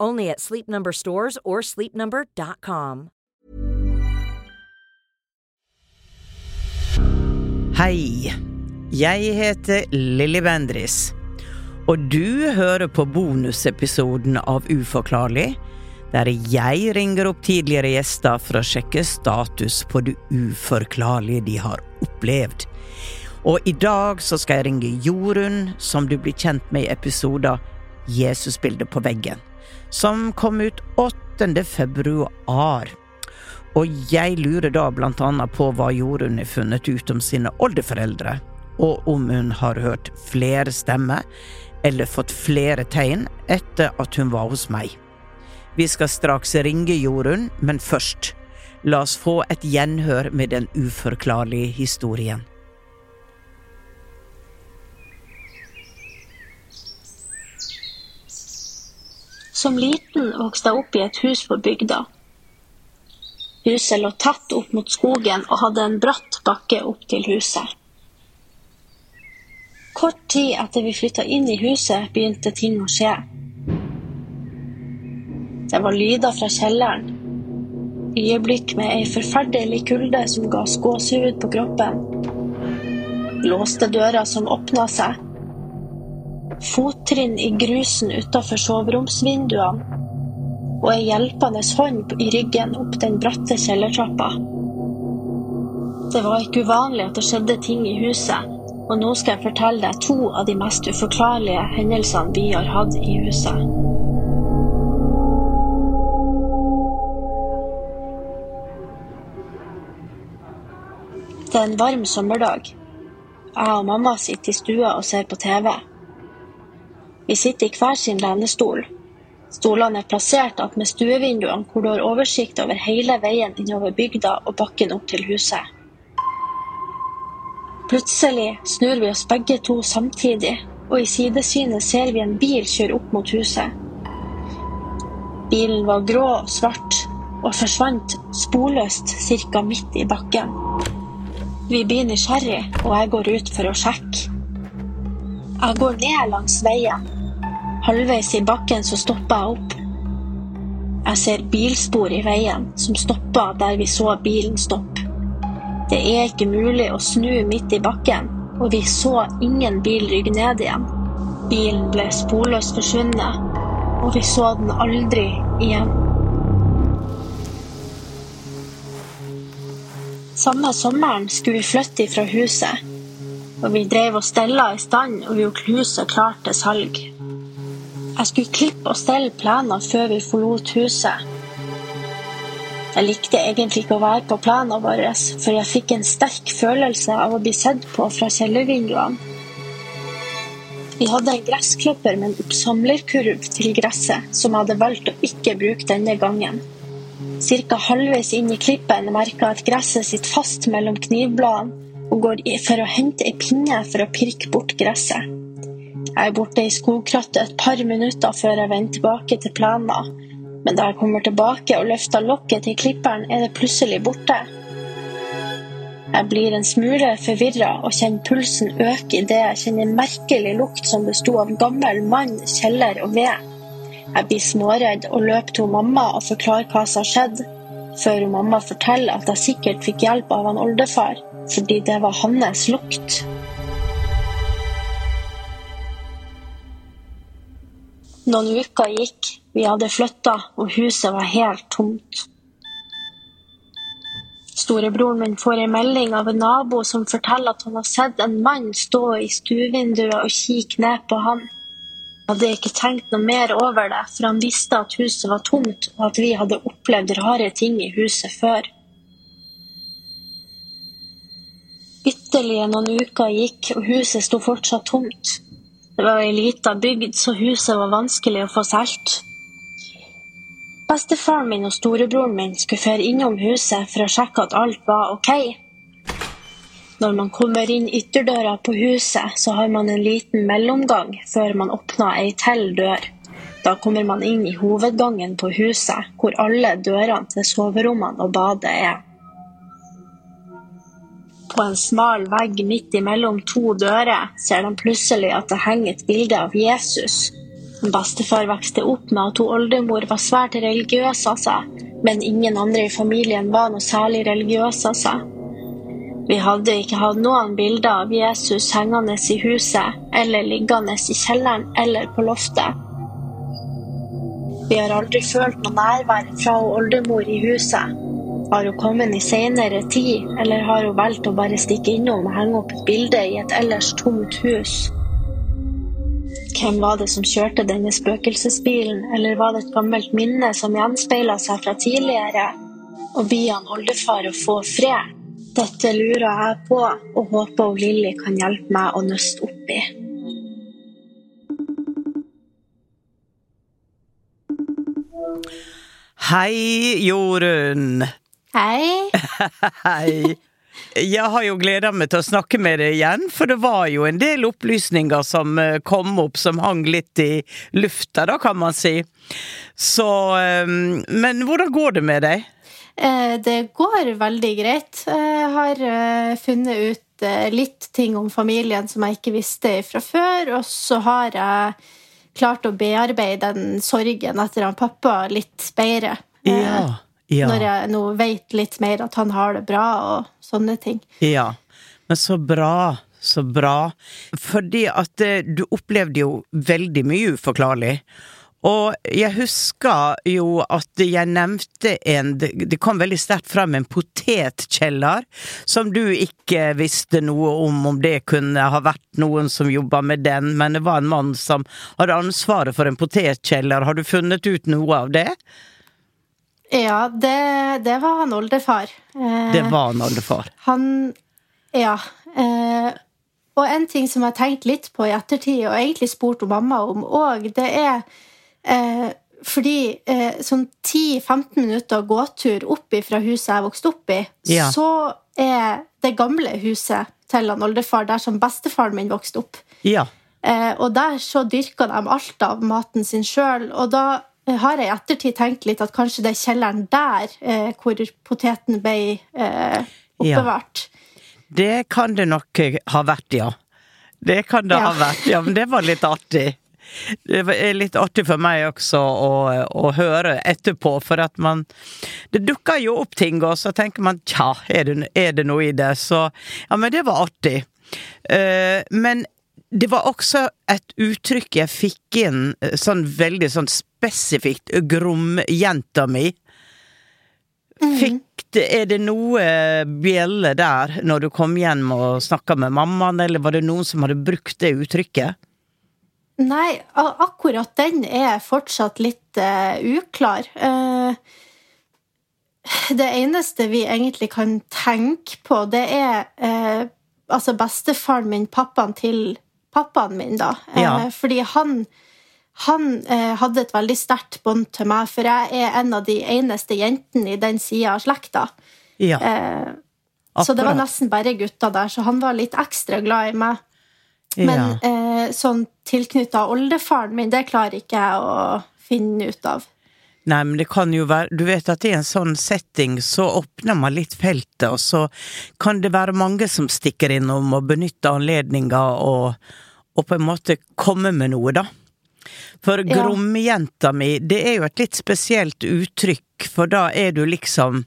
Only at Sleep Number stores or sleepnumber.com. Hei, jeg heter Lilly Bendris, og du hører på bonusepisoden av Uforklarlig, der jeg ringer opp tidligere gjester for å sjekke status på det uforklarlige de har opplevd. Og i dag så skal jeg ringe Jorunn, som du blir kjent med i episoder Jesusbildet på veggen som kom ut 8. februar. Og jeg lurer da blant annet på hva Jorunn har funnet ut om sine oldeforeldre, og om hun har hørt flere stemmer eller fått flere tegn etter at hun var hos meg. Vi skal straks ringe Jorunn, men først, la oss få et gjenhør med den uforklarlige historien. Som liten vokste jeg opp i et hus på bygda. Huset lå tett opp mot skogen og hadde en bratt bakke opp til huset. Kort tid etter vi flytta inn i huset, begynte ting å skje. Det var lyder fra kjelleren. Øyeblikk med ei forferdelig kulde som ga gåsehud på kroppen. Låste dører som åpna seg fottrinn i grusen utafor soveromsvinduene og ei hjelpende hånd i ryggen opp den bratte kjellertrappa. Det var ikke uvanlig at det skjedde ting i huset, og nå skal jeg fortelle deg to av de mest uforklarlige hendelsene vi har hatt i huset. Det er en varm sommerdag. Jeg og mamma sitter i stua og ser på TV. Vi sitter i hver sin lenestol. Stolene er plassert attmed stuevinduene, hvor du har oversikt over hele veien innover bygda og bakken opp til huset. Plutselig snur vi oss begge to samtidig, og i sidesynet ser vi en bil kjøre opp mot huset. Bilen var grå og svart, og forsvant sporløst ca. midt i bakken. Vi blir nysgjerrig, og jeg går ut for å sjekke. Jeg går ned langs veien Halvveis i bakken så stopper jeg opp. Jeg ser bilspor i veien som stopper der vi så bilen stoppe. Det er ikke mulig å snu midt i bakken, og vi så ingen bil rygge ned igjen. Bilen ble sporløst forsvunnet, og vi så den aldri igjen. Samme sommeren skulle vi flytte fra huset, og vi drev og stella i stand og gjorde huset klart til salg. Jeg skulle klippe og stelle planer før vi forlot huset. Jeg likte egentlig ikke å være på planene våre, for jeg fikk en sterk følelse av å bli sett på fra kjellervinduene. Vi hadde en gressklipper med en oppsamlerkurv til gresset, som jeg hadde valgt å ikke bruke denne gangen. Cirka halvveis inn i klippen merka at gresset sitter fast mellom knivbladene og går for å hente ei pinne for å pirke bort gresset. Jeg er borte i skogkrattet et par minutter før jeg vender tilbake til plena. men da jeg kommer tilbake og løfter lokket til klipperen, er det plutselig borte. Jeg blir en smule forvirra og kjenner pulsen øke idet jeg kjenner en merkelig lukt som besto av gammel mann, kjeller og ved. Jeg blir småredd og løper til mamma og forklarer hva som har skjedd, før mamma forteller at jeg sikkert fikk hjelp av han oldefar, fordi det var hans lukt. Noen uker gikk, vi hadde flytta, og huset var helt tomt. Storebroren min får en melding av en nabo som forteller at han har sett en mann stå i stuevinduet og kikke ned på han. Han hadde ikke tenkt noe mer over det, for han visste at huset var tomt, og at vi hadde opplevd rare ting i huset før. Ytterligere noen uker gikk, og huset sto fortsatt tomt. Det var ei lita bygd, så huset var vanskelig å få solgt. Bestefaren min og storebroren min skulle fære innom huset for å sjekke at alt var ok. Når man kommer inn ytterdøra på huset, så har man en liten mellomgang før man åpner ei til dør. Da kommer man inn i hovedgangen på huset, hvor alle dørene til soverommene og badet er. På en smal vegg midt imellom to dører ser de plutselig at det henger et bilde av Jesus Bestefar vokste opp med at hun oldemor var svært religiøs av seg, men ingen andre i familien var noe særlig religiøs av seg. Vi hadde ikke hatt noen bilder av Jesus hengende i huset, eller liggende i kjelleren eller på loftet. Vi har aldri følt noe nærvær fra oldemor i huset. Har hun kommet i senere tid, eller har hun valgt å bare stikke innom og henge opp et bilde i et ellers tomt hus? Hvem var det som kjørte denne spøkelsesbilen, eller var det et gammelt minne som gjenspeila seg fra tidligere? Og blir han oldefar å få fred? Dette lurer jeg på, og håper Lilly kan hjelpe meg å nøste opp i. Hei, Jorunn. Hei. Hei. Jeg har jo gleda meg til å snakke med deg igjen, for det var jo en del opplysninger som eh, kom opp som hang litt i lufta, da, kan man si. Så ehm, Men hvordan går det med deg? Eh, det går veldig greit. Jeg har eh, funnet ut litt ting om familien som jeg ikke visste fra før, og så har jeg klart å bearbeide den sorgen etter han pappa litt bedre. Ja. Ja. Når jeg nå vet litt mer at han har det bra og sånne ting. Ja, men så bra. Så bra. Fordi at eh, du opplevde jo veldig mye uforklarlig. Og jeg husker jo at jeg nevnte en Det kom veldig sterkt frem en potetkjeller, som du ikke visste noe om, om det kunne ha vært noen som jobba med den, men det var en mann som hadde ansvaret for en potetkjeller. Har du funnet ut noe av det? Ja, det, det var han oldefar. Eh, det var han oldefar. Han Ja. Eh, og en ting som jeg har tenkt litt på i ettertid, og egentlig spurt mamma om òg, det er eh, fordi eh, sånn 10-15 minutter gåtur opp fra huset jeg vokste opp i, ja. så er det gamle huset til han oldefar der som bestefaren min vokste opp. Ja. Eh, og der så dyrka de alt av maten sin sjøl, og da har jeg i ettertid tenkt litt at kanskje det er kjelleren der eh, hvor poteten ble eh, oppbevart. Ja. Det kan det nok ha vært, ja. Det kan det ja. ha vært, ja. Men det var litt artig. Det er litt artig for meg også å, å høre etterpå, for at man Det dukker jo opp ting, og så tenker man tja, er det, er det noe i det? Så ja, men det var artig. Uh, men det var også et uttrykk jeg fikk inn, eh, sånn veldig sånn spesifikt, gromjenta mi. Mm. Fikk det, Er det noe bjelle der når du kom hjem og snakka med mammaen, eller var det noen som hadde brukt det uttrykket? Nei, akkurat den er fortsatt litt uh, uklar. Uh, det eneste vi egentlig kan tenke på, det er uh, altså bestefaren min, pappaen til pappaen min, da. Ja. Eh, fordi han, han eh, hadde et veldig sterkt bånd til meg, for jeg er en av de eneste jentene i den sida av slekta. Ja. Eh, så det var nesten bare gutter der, så han var litt ekstra glad i meg. Men ja. eh, sånn tilknytta oldefaren min, det klarer ikke jeg å finne ut av. Nei, men det kan jo være Du vet at i en sånn setting så åpner man litt feltet, og så kan det være mange som stikker innom og benytter anledninga og, og på en måte komme med noe, da. For ja. grommejenta mi, det er jo et litt spesielt uttrykk, for da er du liksom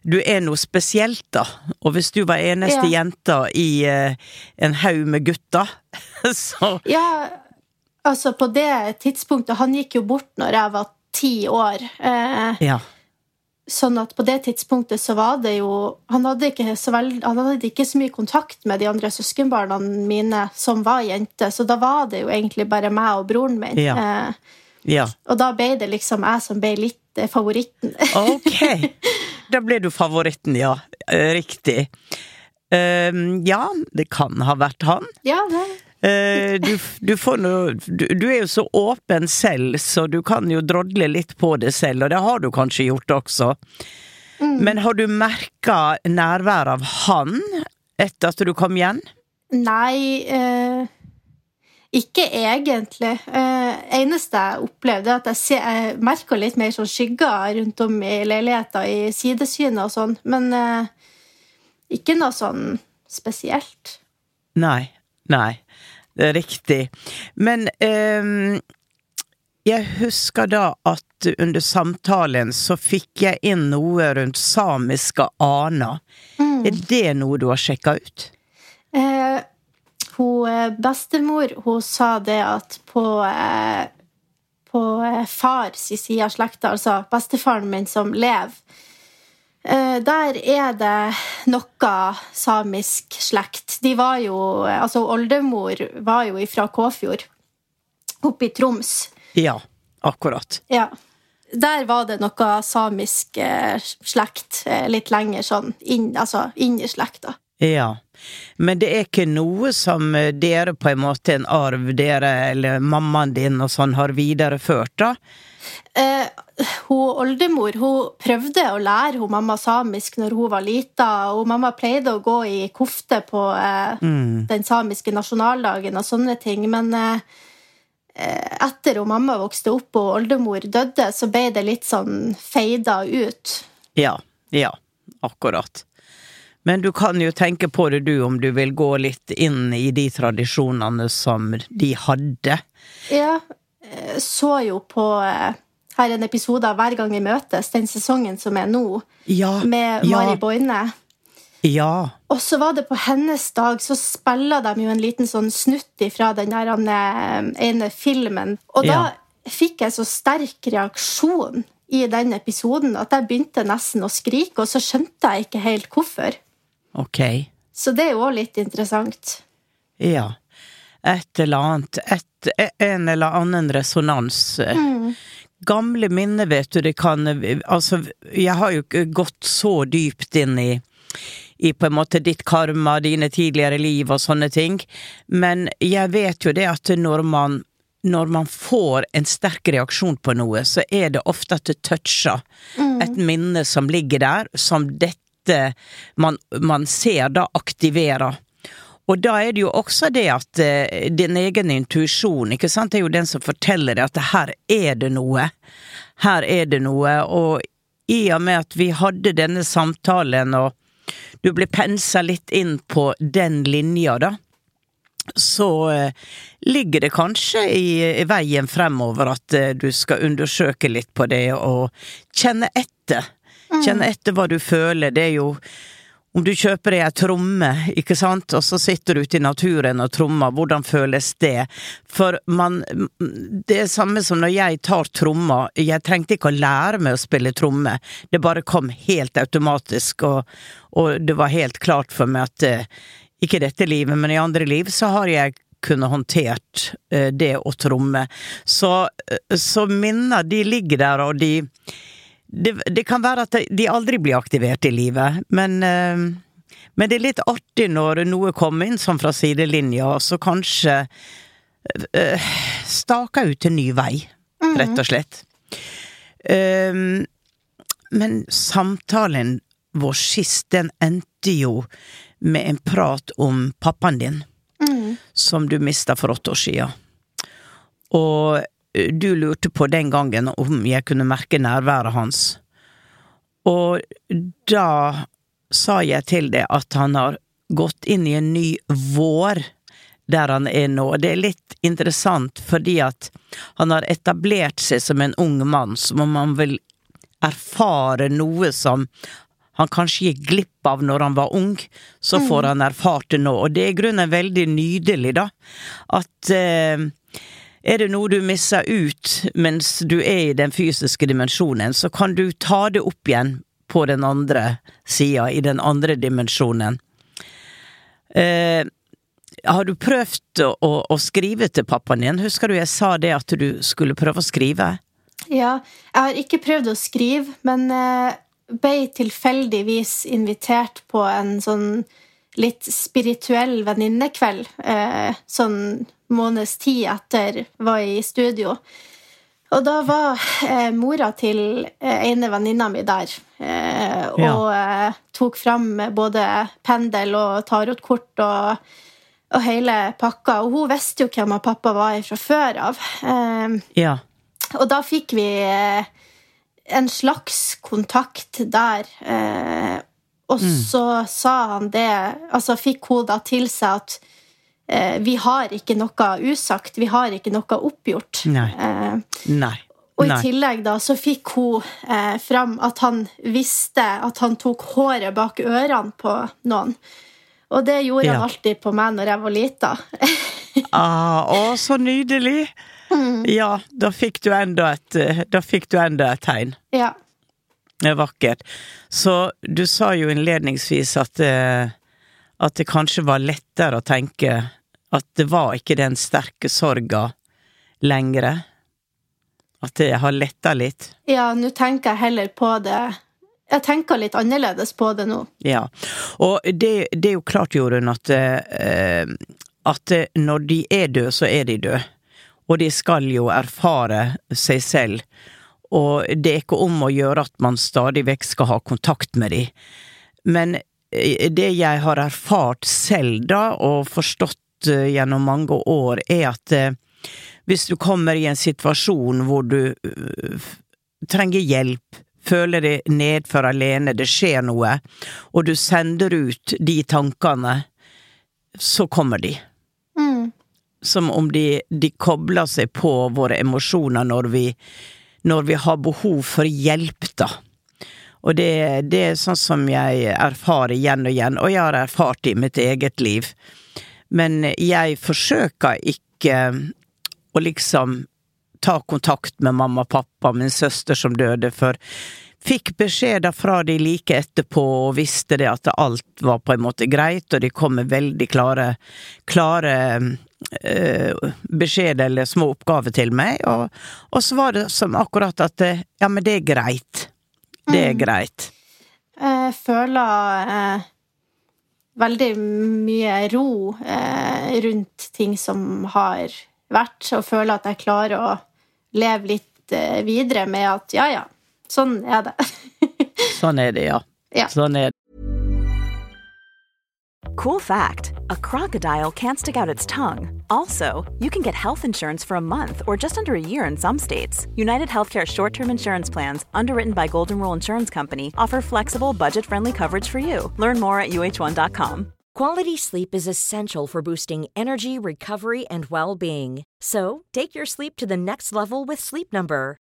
du er noe spesielt, da. Og hvis du var eneste ja. jenta i uh, en haug med gutter, så Ja, altså på det tidspunktet Han gikk jo bort når jeg var ti år. Eh, ja. sånn at på det tidspunktet så var det jo Han hadde ikke så, veld, han hadde ikke så mye kontakt med de andre søskenbarna mine som var jenter, så da var det jo egentlig bare meg og broren min. Ja. Eh, Ja. og da ble det liksom jeg som ble litt eh, favoritten. Ok. Da ble du favoritten, ja. Eh, Riktig. Um, ja, det kan ha vært han. ja, det du, du får noe du, du er jo så åpen selv, så du kan jo drodle litt på det selv, og det har du kanskje gjort også. Men har du merka nærvær av han etter at du kom igjen? Nei eh, Ikke egentlig. Eh, eneste jeg opplevde, er at jeg, ser, jeg merker litt mer sånn skygger rundt om i leiligheta, i sidesynet og sånn. Men eh, ikke noe sånn spesielt. Nei. Nei. Riktig. Men ehm, jeg husker da at under samtalen så fikk jeg inn noe rundt samiske aner. Er det noe du har sjekka ut? Eh, hun eh, bestemor hun sa det at på, eh, på eh, fars side av slekta, altså bestefaren min som lever, eh, der er det noe samisk slekt. De var jo Altså, oldemor var jo ifra Kåfjord, oppe i Troms. Ja, akkurat. Ja. Der var det noe samisk eh, slekt eh, litt lenger sånn inn, altså inn i slekta. Ja. Men det er ikke noe som eh, dere på en måte, en arv dere eller mammaen din og sånn, har videreført, da? Eh, hun oldemor hun prøvde å lære hun mamma samisk når hun var lita. og Mamma pleide å gå i kofte på eh, den samiske nasjonaldagen og sånne ting. Men eh, eh, etter hun mamma vokste opp og oldemor døde, så ble det litt sånn feida ut. Ja. Ja. Akkurat. Men du kan jo tenke på det, du, om du vil gå litt inn i de tradisjonene som de hadde. Ja, eh, så jo på eh, her en episode av Hver gang vi møtes, den sesongen som er nå, Ja. med ja, Mari Boine. Ja. Og så var det på hennes dag, så spiller de jo en liten sånn snutt fra den der eh, ene filmen. Og da Ja. fikk jeg så sterk reaksjon i den episoden at jeg begynte nesten å skrike, og så skjønte jeg ikke helt hvorfor. Ok. Så det er jo òg litt interessant. Ja. Et eller annet. Et, en eller annen resonans. Gamle minner, vet du, det kan Altså, jeg har jo ikke gått så dypt inn i i på en måte ditt karma, dine tidligere liv og sånne ting, men jeg vet jo det at når man når man får en sterk reaksjon på noe, så er det ofte at det toucher et minne som ligger der, som dette man, man ser da aktiverer. Og da er det jo også det at eh, din egen intuisjon, ikke sant, det er jo den som forteller deg at her er det noe. Her er det noe, og i og med at vi hadde denne samtalen, og du ble pensa litt inn på den linja, da, så eh, ligger det kanskje i, i veien fremover at eh, du skal undersøke litt på det og kjenne etter. Kjenne etter hva du føler. Det er jo om du kjøper deg ei tromme, ikke sant, og så sitter du ute i naturen og trommer, hvordan føles det? For man Det er samme som når jeg tar tromma, jeg trengte ikke å lære meg å spille tromme, det bare kom helt automatisk, og, og det var helt klart for meg at eh, ikke i dette livet, men i andre liv så har jeg kunne håndtert eh, det å tromme. Så, eh, så minner, de ligger der, og de det, det kan være at de aldri blir aktivert i livet, men, eh, men det er litt artig når noe kommer inn sånn fra sidelinja, og så kanskje uh, staker ut en ny vei, rett og slett. Um, men samtalen vår sist, den endte jo med en prat om pappaen din, som du mista for åtte år sia. Og du lurte på den gangen om jeg kunne merke nærværet hans. Og da sa jeg til deg at han har gått inn i en ny vår der han er nå. Det er litt interessant fordi at han har etablert seg som en ung mann, som om han vil erfare noe som han kanskje gikk glipp av når han var ung, så får han erfart det nå. Og det er i grunnen veldig nydelig, da. At eh, er det noe du misser ut mens du er i den fysiske dimensjonen, så kan du ta det opp igjen på den andre sida, i den andre dimensjonen. Eh, har du prøvd å, å, å, skrive til pappaen din? Husker du jeg sa det at du skulle prøve å skrive? Ja, jeg har ikke prøvd å skrive, men eh, ble tilfeldigvis invitert på en sånn litt spirituell venninnekveld. Eh, sånn måneds tid etter var i studio. Og da var eh, mora til eh, ene venninna mi der. Eh, og ja. tok fram både pendel og tarotkort og, og hele pakka. Og hun visste jo hvem pappa var fra før av. ja. Og da fikk vi en slags kontakt der. Og mm. så sa han det Altså fikk hun da til seg at Eh, vi har ikke noe usagt, vi har ikke noe oppgjort. Nei. Eh, Nei. Og i tillegg da så fikk hun eh, fram at han visste at han tok håret bak ørene på noen. Og det gjorde ja. han alltid på meg når jeg var lita. ah, å, så nydelig! Mm. Ja, da fikk du enda et, eh, da fikk du enda et tegn. Ja. Det er vakkert. Så du sa jo innledningsvis at, at det kanskje var lettere å tenke at det var ikke den sterke sorga lengre. At det har letta litt. Ja, nå tenker jeg heller på det Jeg tenker litt annerledes på det nå. Ja, og det, det er jo klart, Jorunn, at, eh, at når de er døde, så er de døde. Og de skal jo erfare seg selv. Og det er ikke om å gjøre at man stadig vekk skal ha kontakt med de. Men eh, det jeg har erfart selv, da, og forstått Eh, gjennom mange år, er at eh, hvis du kommer i en situasjon hvor du trenger hjelp, føler deg nedfor alene, det skjer noe, og du sender ut de tankene, så kommer de. Mm. Som om de, de, kobler seg på våre emosjoner når vi, når vi har behov for hjelp, da. Og det, det er sånn som jeg erfarer igjen og igjen, og jeg har erfart det i mitt eget liv. Men jeg forsøker ikke å liksom ta kontakt med mamma og pappa, min søster som døde, for fikk beskjeder fra de like etterpå og visste det at alt var på en måte greit, og de kom med veldig klare, klare øh, beskjeder eller små oppgaver til meg, og, og, så var det som akkurat at ja, men det er greit. Det er mm. greit. Jeg føler eh, veldig mye ro eh, rundt ting som har vært, og føler at jeg klarer å leve litt eh, videre med at ja, ja, sånn er det. sånn er det, ja. ja. Sånn er det. Cool fact a crocodile can't stick out its tongue. Also, you can get health insurance for a month or just under a year in some states. United Healthcare short term insurance plans, underwritten by Golden Rule Insurance Company, offer flexible, budget friendly coverage for you. Learn more at uh1.com. Quality sleep is essential for boosting energy, recovery, and well being. So, take your sleep to the next level with Sleep Number.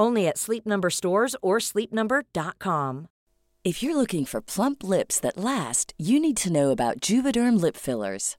Only at Sleep Number stores or sleepnumber.com. If you're looking for plump lips that last, you need to know about Juvederm lip fillers.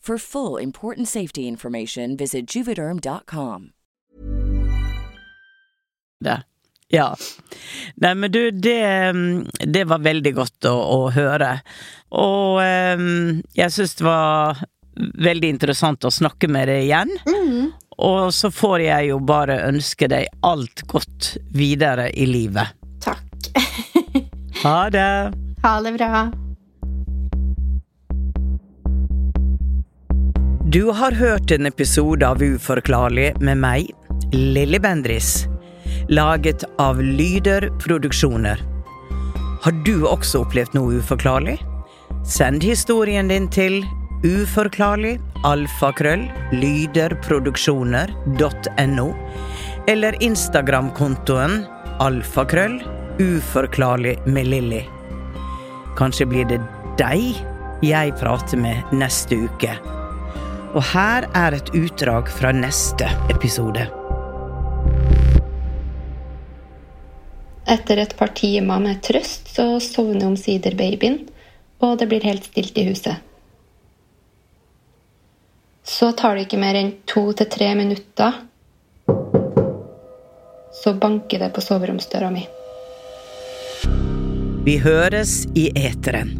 For full important safety information, visit juvederm.com. det. Ja. Nei, men du, det, mm, det var veldig godt å, å høre. Og um, jeg syns det var veldig interessant å snakke med deg igjen. Og så får jeg jo bare ønske deg alt godt videre i livet. Takk. Ha det! Ha det bra. Du har hørt en episode av Uforklarlig med meg, Lilly Bendris. Laget av Lyder Produksjoner. Har du også opplevd noe uforklarlig? Send historien din til uforklarlig alfakrøll lyderproduksjoner.no eller Instagram-kontoen alfakrøll uforklarlig med Lilly. Kanskje blir det deg jeg prater med neste uke. Og her er et utdrag fra neste episode. Etter et par timer med trøst så sovner omsider babyen, og det blir helt stilt i huset. Så tar det ikke mer enn to til tre minutter, så banker det på soveromsdøra mi. Vi høres i eteren.